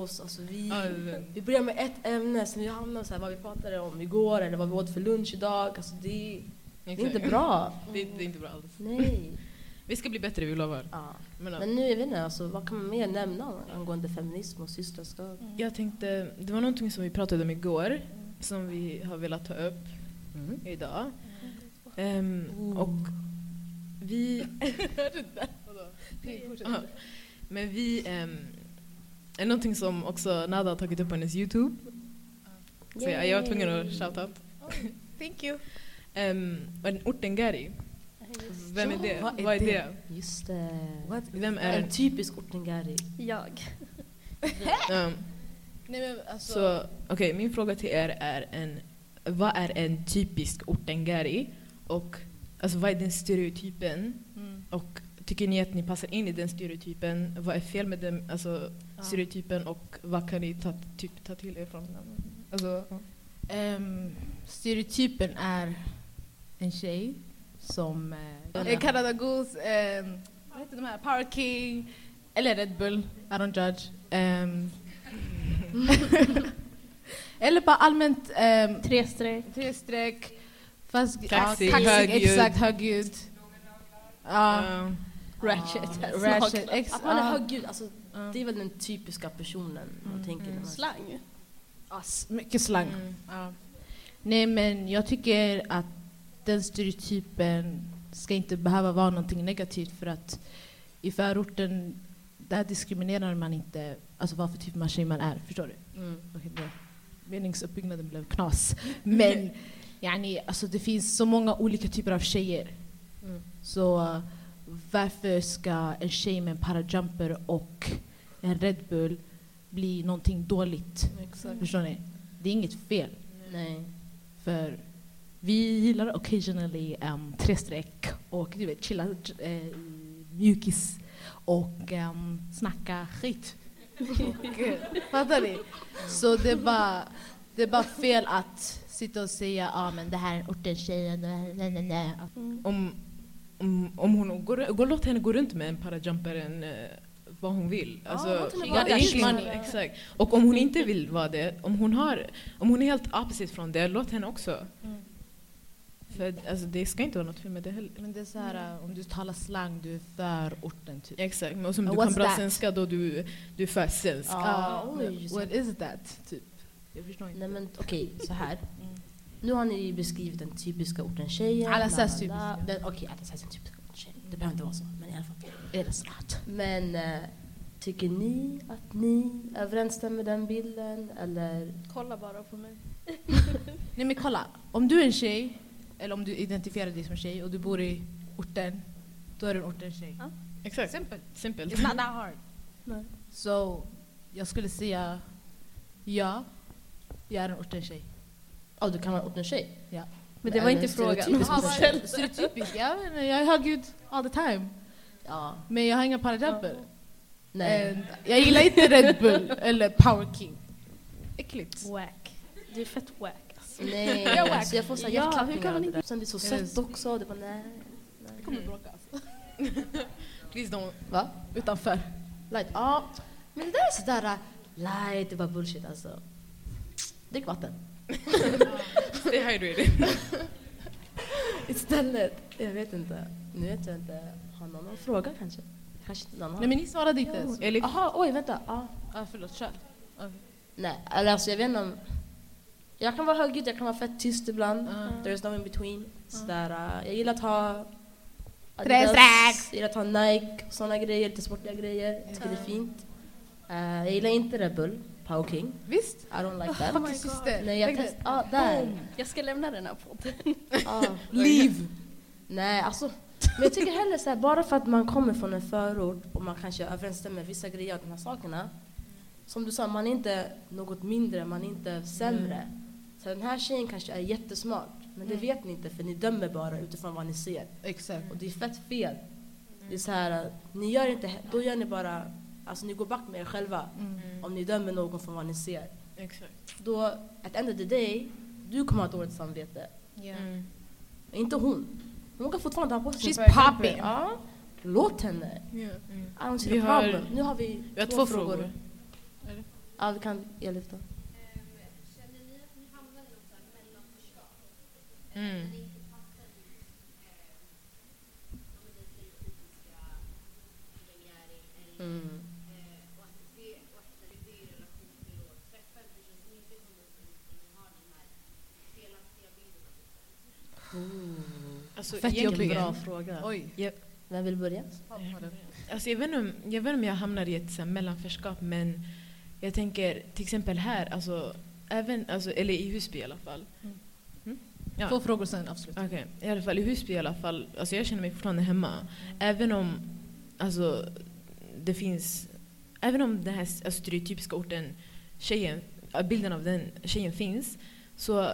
S5: oss. Alltså vi,
S2: det-
S5: vi börjar med ett ämne, sen vi hamnar så här, vad vi pratade om igår eller vad vi åt för lunch idag. Alltså det, det är inte bra.
S2: Det, det är inte bra alls.
S5: Nej.
S2: Vi ska bli bättre, vi lovar.
S5: Ja.
S2: Men, ja.
S5: Men nu, jag vet inte, alltså, vad kan man mer nämna angående feminism och systraskap?
S2: Jag tänkte, det var någonting som vi pratade om igår, som vi har velat ta upp
S5: Mm.
S2: idag. Ehm, och vi... Ja. Men vi... Um, är någonting som också Nada har tagit upp på hennes Youtube. Så jag, jag var tvungen att shout out.
S4: Thank you.
S2: Um, en ortengari. Vem är det?
S5: vad är
S2: Vad är
S5: det?
S2: det?
S5: Just det.
S2: Vem är
S5: En typisk ortengari.
S3: Jag.
S2: Um,
S4: Nej, men alltså,
S2: så okej, min fråga till er är en... Vad är en typisk ortengari? Och alltså, vad är den stereotypen?
S4: mm.
S2: Och tycker ni att ni passar in i den stereotypen? Vad är fel med den alltså,
S4: Ja.
S2: stereotypen och vad kan ni ta, typ, ta till er från den? Alltså, ja.
S4: Ehm, stereotypen är en tjej som
S5: Ja.
S4: uh, Canada Goose, um, vad heter de här, Power King, eller Red Bull, I don't judge. Ehm, eller bara allmänt um,
S3: Tre streck.
S4: tre streck, fast
S2: Kaxig,
S4: kaxig,
S2: högljudd.
S4: exakt, högljudd. Ja,
S2: Ja.
S3: Ratchet.
S4: Ah, ratchet, ex,
S5: Att man är högljudd, alltså,
S4: Ja.
S5: det är väl den typiska personen man
S4: Mm.
S5: tänker. man-
S3: Slang.
S4: Ja, mycket slang.
S2: Mm.
S4: Ja. Nej men jag tycker att den stereotypen ska inte behöva vara någonting negativt för att i förorten där diskriminerar man inte alltså vad för typ av tjej man är. Förstår du?
S5: Mm.
S4: Okej, bra. Meningsuppbyggnaden blev knas. Men yani, alltså, det finns så många olika typer av tjejer.
S5: Mm.
S4: Så uh, varför ska en tjej med en parajumper och en Red Bull bli någonting dåligt?
S5: Exakt.
S4: Förstår ni? Det är inget fel.
S5: Nej.
S4: För vi gillar occasionally um, tre streck och du vet, chilla eh, mjukis och um, snacka skit. fattar ni? Så det är, bara, det är bara fel att sitta och säga ah, men det här är ortens tjejen, nej, nej, nej, nej.
S2: Om, om, om hon går, går, låt henne gå runt med en parajumper än eh, vad hon vill. Alltså,
S5: låt henne
S2: ja,
S5: vara
S2: det är
S5: där.
S2: egentligen-. Exakt. Och om hon inte vill vara det, om hon, har, om hon är helt opposite från det, låt henne också.
S4: Mm.
S2: För alltså, det ska inte vara något fel med det heller.
S4: Men det är så här, uh, om du talar slang, du är för orten typ.
S2: Exakt, men som
S4: And
S2: du kan bra svenska då du, du är för svensk.
S5: Ah,
S4: Uh,
S5: oj,
S4: what is that? Typ. Jag förstår inte.
S5: Nej men okej, så här. Nu har ni beskrivit den typiska orten tjejen. Bla.
S4: typiska.
S5: Okej, alla sägs den typiska orten tjejen. Det behöver inte vara så, men i alla fall.
S4: Är det snart?
S5: Men eh, tycker ni att ni överensstämmer med den bilden? Eller?
S3: Kolla bara på mig.
S4: Nej men kolla, om du är en tjej, eller om du identifierar dig som tjej och du bor i orten, då är du en ortens tjej.
S3: Ja.
S2: Exakt.
S4: Simpelt.
S2: Simpelt.
S4: It's not that hard.
S3: Nej.
S4: Så jag skulle säga ja, jag är en ortens tjej.
S5: Ja, du kan vara ortens tjej.
S3: Men det var inte frågan.
S5: stereotypisk
S3: Jaha,
S5: person.
S3: vad-
S4: Stereotypisk, jag, vet inte, jag är högljudd all the time.
S5: Ja.
S4: Men jag har inga parajumper.
S5: Nej.
S4: And Jag gillar inte Red Bull eller Power King. Äckligt.
S3: Wack. Du är fett wack alltså.
S5: Nej,
S4: Jag är wack.
S5: så jag får så
S3: Ja, hur kan man inte-.
S5: Sen det är så sött också. Det bara, nej.
S4: Jag kommer bråka alltså.
S2: Please don't.
S5: Va?
S4: Utanför.
S5: Light? Ja. Men det där är sådär uh, light, det är bara bullshit alltså. Drick vatten.
S2: Stay hydrated.
S5: Istället. Jag vet inte. Nu vet jag inte. Har någon någon fråga kanske? Kanske någon har.
S4: Nej men ni svarade inte ens.
S5: Jaha, oj vänta. Ja.
S4: Ah, förlåt, kör.
S5: Nej, eller alltså jag vet inte om... Jag kan vara högljudd, jag kan vara fett tyst ibland.
S4: Ah.
S5: There's no in between. Sådär, uh, jag gillar att ha... Adidas. Jag gillar att ha Nike, sådana grejer, lite sportiga grejer. Jag tycker det är fint. Uh, jag gillar inte Red Bull, Power King.
S4: Visst?
S5: I don't like that.
S4: Fuck your syster.
S5: Nej, jag test... Ja, där.
S3: Jag ska lämna den här podden.
S5: Ah.
S4: Leave.
S5: Nej, alltså. Men jag tycker heller så här, bara för att man kommer från en förort och man kanske överensstämmer med vissa grejer av de här sakerna. Som du sa, man är inte något mindre, man är inte sämre. Så den här tjejen kanske är jättesmart, men det vet ni inte för ni dömer bara utifrån vad ni ser.
S4: Exakt.
S5: Och det är fett fel. Det är så här, ni gör inte, då gör ni bara Alltså ni går back med er själva
S2: Mm.
S5: om ni dömer någon från vad ni ser.
S2: Exakt.
S5: Då, at the end of the day, du kommer ha dåligt samvete.
S2: Mm.
S5: Inte hon. Hon kan fortfarande ha på sig
S4: She's popping.
S5: Ja. Låt henne.
S2: Mm.
S5: I don't see
S2: Vi
S5: the
S2: har-
S5: problem. Nu har vi,
S2: Vi har två frågor.
S5: Ja, vi kan ellyfta.
S2: Mm.
S5: Mm.
S2: Alltså,
S4: Fett
S2: egentligen-
S5: Bra fråga.
S4: Oj.
S5: Vem vill börja?
S2: Alltså jag, vet inte om, jag vet om jag hamnar i ett så här, mellanförskap men jag tänker till exempel här, alltså, även, alltså, eller i Husby i alla fall. Mm? Ja.
S4: Två frågor sen avslut.
S2: Okej, i alla fall i Husby i alla fall, alltså jag känner mig fortfarande hemma. Även om alltså, det finns, även om den här alltså, stereotypiska orten, tjejen, bilden av den tjejen finns, så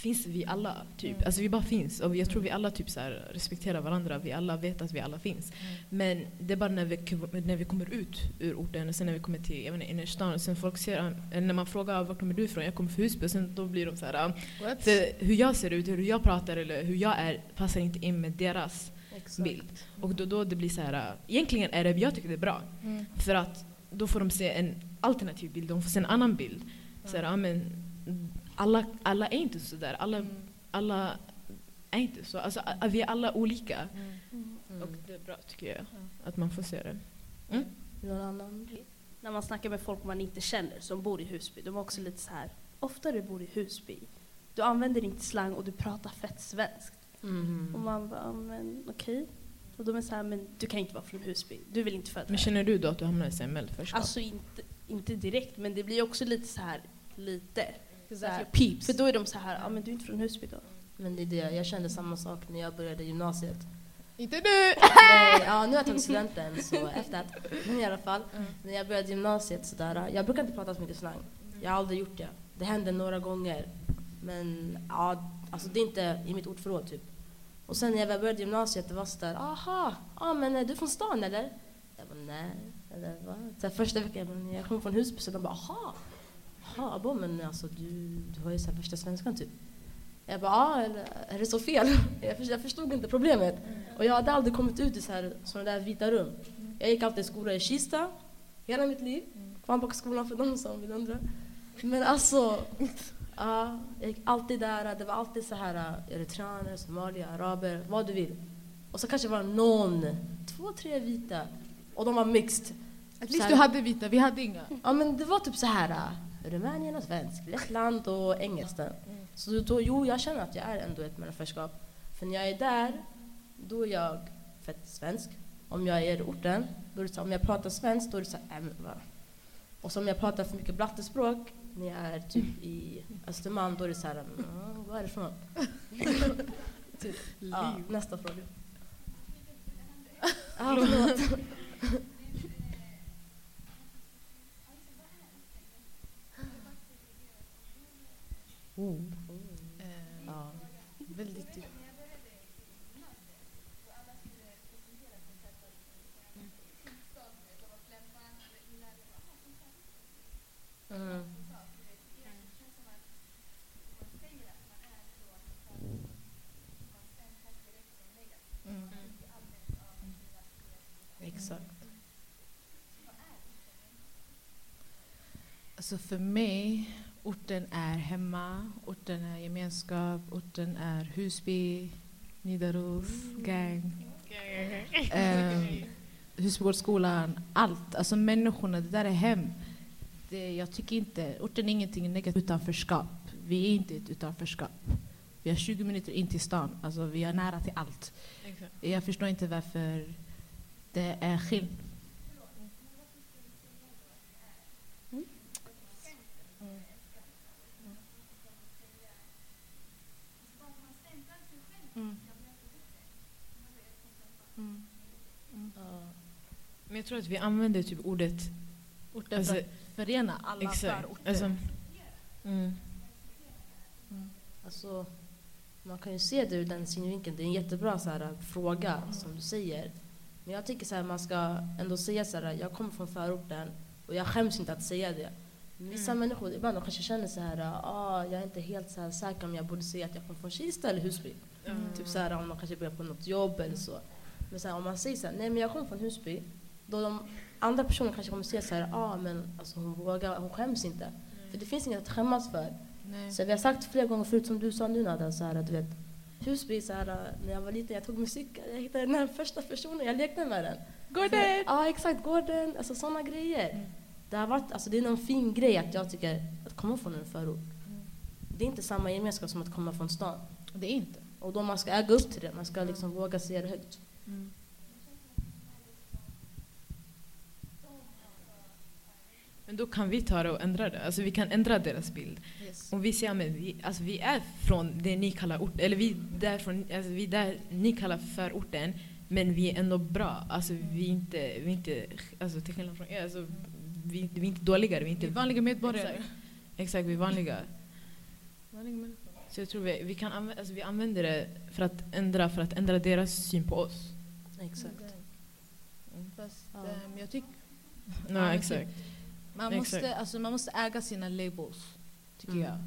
S2: finns vi alla. Typ. Alltså vi bara finns. Och jag tror vi alla typ så här, respekterar varandra. Vi alla vet att vi alla finns. Men det är bara när vi, när vi kommer ut ur orten och sen när vi kommer till jag innerstan och sen folk ser, eller när man frågar var kommer du ifrån? Jag kommer från Husby och sen då blir de så här "Ah,
S4: What?
S2: för hur jag ser ut, hur jag pratar eller hur jag är passar inte in med deras
S5: Exakt.
S2: bild. Och då, då det blir så här, äh, egentligen är det, jag tycker det är bra.
S4: Mm.
S2: För att då får de se en alternativ bild, de får se en annan bild. Så här, ja, men, alla, alla är inte så där. Alla,
S4: Mm.
S2: alla är inte så. Alltså, ä- vi är alla olika.
S5: Mm.
S2: Och det är bra tycker jag, att man får se det.
S5: Någon annan?
S3: När man snackar med folk man inte känner som bor i Husby, de är också lite så här. ofta du bor i Husby, du använder inte slang och du pratar fett svenskt.
S5: Mm.
S3: Och man bara, "Ja, men okej. Och de är så här, men du kan inte vara från Husby, du vill inte föda
S2: Men
S3: här."
S2: känner du då att du hamnar i ett mellanförskap?
S3: Alltså inte, inte direkt, men det blir också lite så här, lite. Så här,
S4: peeps.
S3: för då är de så här, ja men du är inte från Husby då.
S5: Men det är det, jag kände samma sak när jag började gymnasiet.
S4: Inte du!
S5: Nej, ja, nu har jag tagit studenten så efter att, men i alla fall. När jag började gymnasiet sådär, jag brukar inte prata så mycket slang. Jag har aldrig gjort det. Det hände några gånger. Men ja, alltså det är inte i mitt ordförråd typ. Och sen när jag började gymnasiet, det var sådär, aha, ja men är du från stan eller? Jag bara nej. Eller va? Så första veckan, jag, kommer från Husby, så de bara aha. Jaha, jag bara, men alltså du, du har ju så här första svenskan typ. Jag bara, ja, eller är det så fel? Jag förstod, jag förstod inte problemet. Och jag hade aldrig kommit ut i så här, sådana där vita rum. Jag gick alltid i skola i Kista, hela mitt liv. Kvarnbackaskolan för de som vill undra. Men alltså, ja, jag gick alltid där. Det var alltid så här uh, eritreaner, somalier, araber, vad du vill. Och så kanske var det någon, två, tre vita. Och de var mixed.
S4: At
S5: Så
S4: least du hade vita, vi hade inga.
S5: Ja men det var typ så här uh, Rumänien och svensk, Lettland och engelska. Så då, jo, jag känner att jag är ändå ett mellanförskap. För när jag är där, då är jag fett svensk. Om jag är i orten, då är så, om jag pratar svenskt, då är det så här, äh, va? Och om jag pratar för mycket blattespråk, när jag är typ i Östermalm, då är det så här, mm, var är det ifrån? typ. ja, nästa fråga. Ah, förlåt.
S4: Eh,
S5: ja.
S4: väldigt.
S5: Mm.
S4: Mm.
S5: Exakt.
S4: Alltså för mig, orten är hemma, orten är gemenskap, orten är Husby, Nidaros, gang. Um, Husbygårdsskolan, allt. Alltså människorna, det där är hem. Det, jag tycker inte, orten är ingenting negativt utanförskap. Vi är inte ett utanförskap. Vi har 20 minuter in till stan, alltså vi är nära till allt.
S2: Exakt.
S4: Jag förstår inte varför det är skillnad.
S5: Ja.
S2: Men jag tror att vi använder typ ordet...
S4: Orten
S2: Alltså,
S4: för att förena alla
S2: exakt.
S4: förorter.
S2: Alltså, mm.
S5: Alltså, man kan ju se det ur den synvinkeln. Det är en jättebra så här, fråga som du säger. Men jag tycker så här, man ska ändå säga så här, jag kommer från förorten och jag skäms inte att säga det. Men Vissa människor ibland de kanske känner så här, ah, jag är inte helt så här säker om jag borde säga att jag kommer från Kista eller Husby. Typ så här, om de kanske börjar på något jobb eller så. Men så här, om man säger så här, nej men jag kommer från Husby. Då de andra personerna kanske kommer säga så här, ah men alltså hon vågar, hon skäms inte. För det finns inget att skämmas för.
S4: Nej.
S5: Så vi har sagt flera gånger förut, som du sa nu Nada, så här, du vet, Husby, så här, när jag var liten, jag tog musik, jag hittade den här första personen, jag lekte med den.
S4: Gordon!
S5: Ja, exakt, Gordon, alltså sådana grejer. Det, har varit, alltså, det är någon fin grej att jag tycker att komma från en förort. Det är inte samma gemenskap som att komma från stan.
S4: Det är inte.
S5: Och då man ska äga upp till det, man ska liksom våga säga det högt.
S2: Men då kan vi ta det och ändra det. Alltså vi kan ändra deras bild.
S4: Yes.
S2: Om vi säger men vi, alltså vi är från det ni kallar ort, eller vi där från, alltså vi där ni kallar förorten, men vi är ändå bra. Alltså vi är inte, vi är inte alltså till skillnad från er, alltså vi, vi är inte dåligare. Vi är
S4: Vi är
S2: inte,
S4: vanliga medborgare.
S2: Exakt. exakt, vi är vanliga. Så jag tror vi, vi kan använda, alltså vi använder det för att ändra, för att ändra deras syn på oss.
S5: Exakt.
S4: Fast
S5: Ja.
S4: ehm, jag tycker
S2: Ja,
S4: men
S2: exakt.
S4: Man måste, alltså, man måste äga sina labels, tycker
S5: Mm.
S4: jag.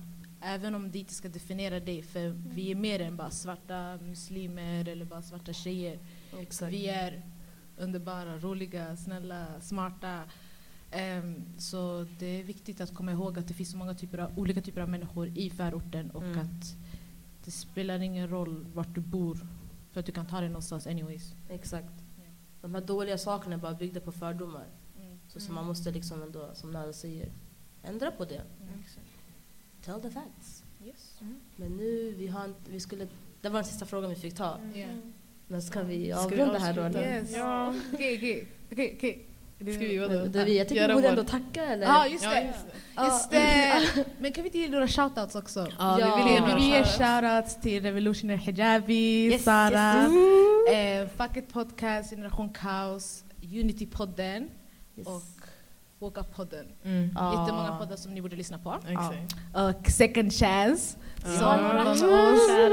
S4: Även om det inte ska definiera dig, för vi är mer än bara svarta muslimer eller bara svarta tjejer.
S5: Exakt.
S4: Vi är underbara, roliga, snälla, smarta. Ehm, så det är viktigt att komma ihåg att det finns så många typer av, olika typer av människor i förorten och
S5: Mm.
S4: att det spelar ingen roll vart du bor för att du kan ta dig någonstans anyways.
S5: Exakt. De här dåliga sakerna är bara byggda på fördomar. Så, så man måste liksom ändå, som Nada säger, ändra på det. Tell the facts.
S4: Yes.
S5: Men nu, vi har inte, vi skulle, det var den sista frågan vi fick ta.
S4: Yeah.
S5: Men ska vi avrunda här då?
S4: Yes. Okej, okej. Okej, okej.
S2: Ska vi
S5: det jag tycker vi borde ändå tacka eller?
S4: Ja, just
S2: Ja, just det.
S5: Ja.
S4: Just det. Men kan vi inte ge några shoutouts också?
S2: Ja,
S5: Ja.
S2: vi vill ge
S4: Vi
S2: shoutouts.
S4: till Revolutionary Hijabi,
S5: Yes,
S4: Sara,
S5: yes,
S4: Eh, Fuck It Podcast, Generation Kaos, Unity-podden
S5: yes.
S4: och Woke Up-podden.
S2: Mm.
S4: Jättemånga poddar som ni borde lyssna på.
S2: Exakt.
S4: Och Second Chance, som från oss.
S5: Också.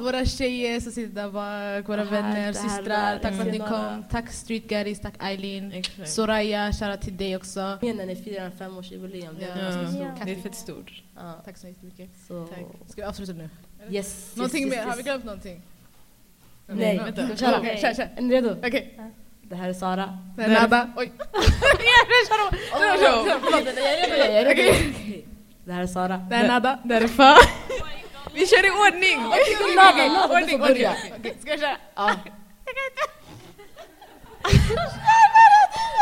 S4: Våra tjejer som sitter där bak, våra vänner, systrar. Tack för att ni kom. Tack Street Gaddies, tack Eileen. Soraya, shoutout till dig också.
S5: När ni firar femårsjubileum. Det är
S2: fett stort.
S4: Tack så jättemycket. Ska vi avsluta nu?
S5: yes,
S4: Någonting
S5: yes,
S4: mer? Har vi glömt någonting?
S5: Nej,
S2: Vänta.
S5: ska vi köra?
S4: Okej, kör, kör.
S5: Är ni redo?
S4: Okej.
S5: Det här är Sara.
S4: Det är Nada. Oj.
S5: Förlåt, jag är redo. Jag är redo. Okej. Det här är Sara.
S4: Det är Nada.
S2: Det är fan. Vi kör i ordning!
S5: Nada, Nada, du får
S4: Ordning,
S5: börja.
S4: ordning. Okej, Ska jag köra?
S5: Ja.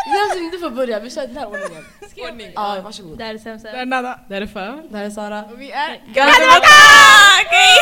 S5: Jasmin, du får börja. Vi kör den här ordningen.
S2: Ordning.
S5: Ja, varsågod.
S3: Det här är sämsta.
S4: Det är Nada.
S2: Det är fan.
S5: Det här är Sara.
S4: Och vi är...
S2: Ganska Okej!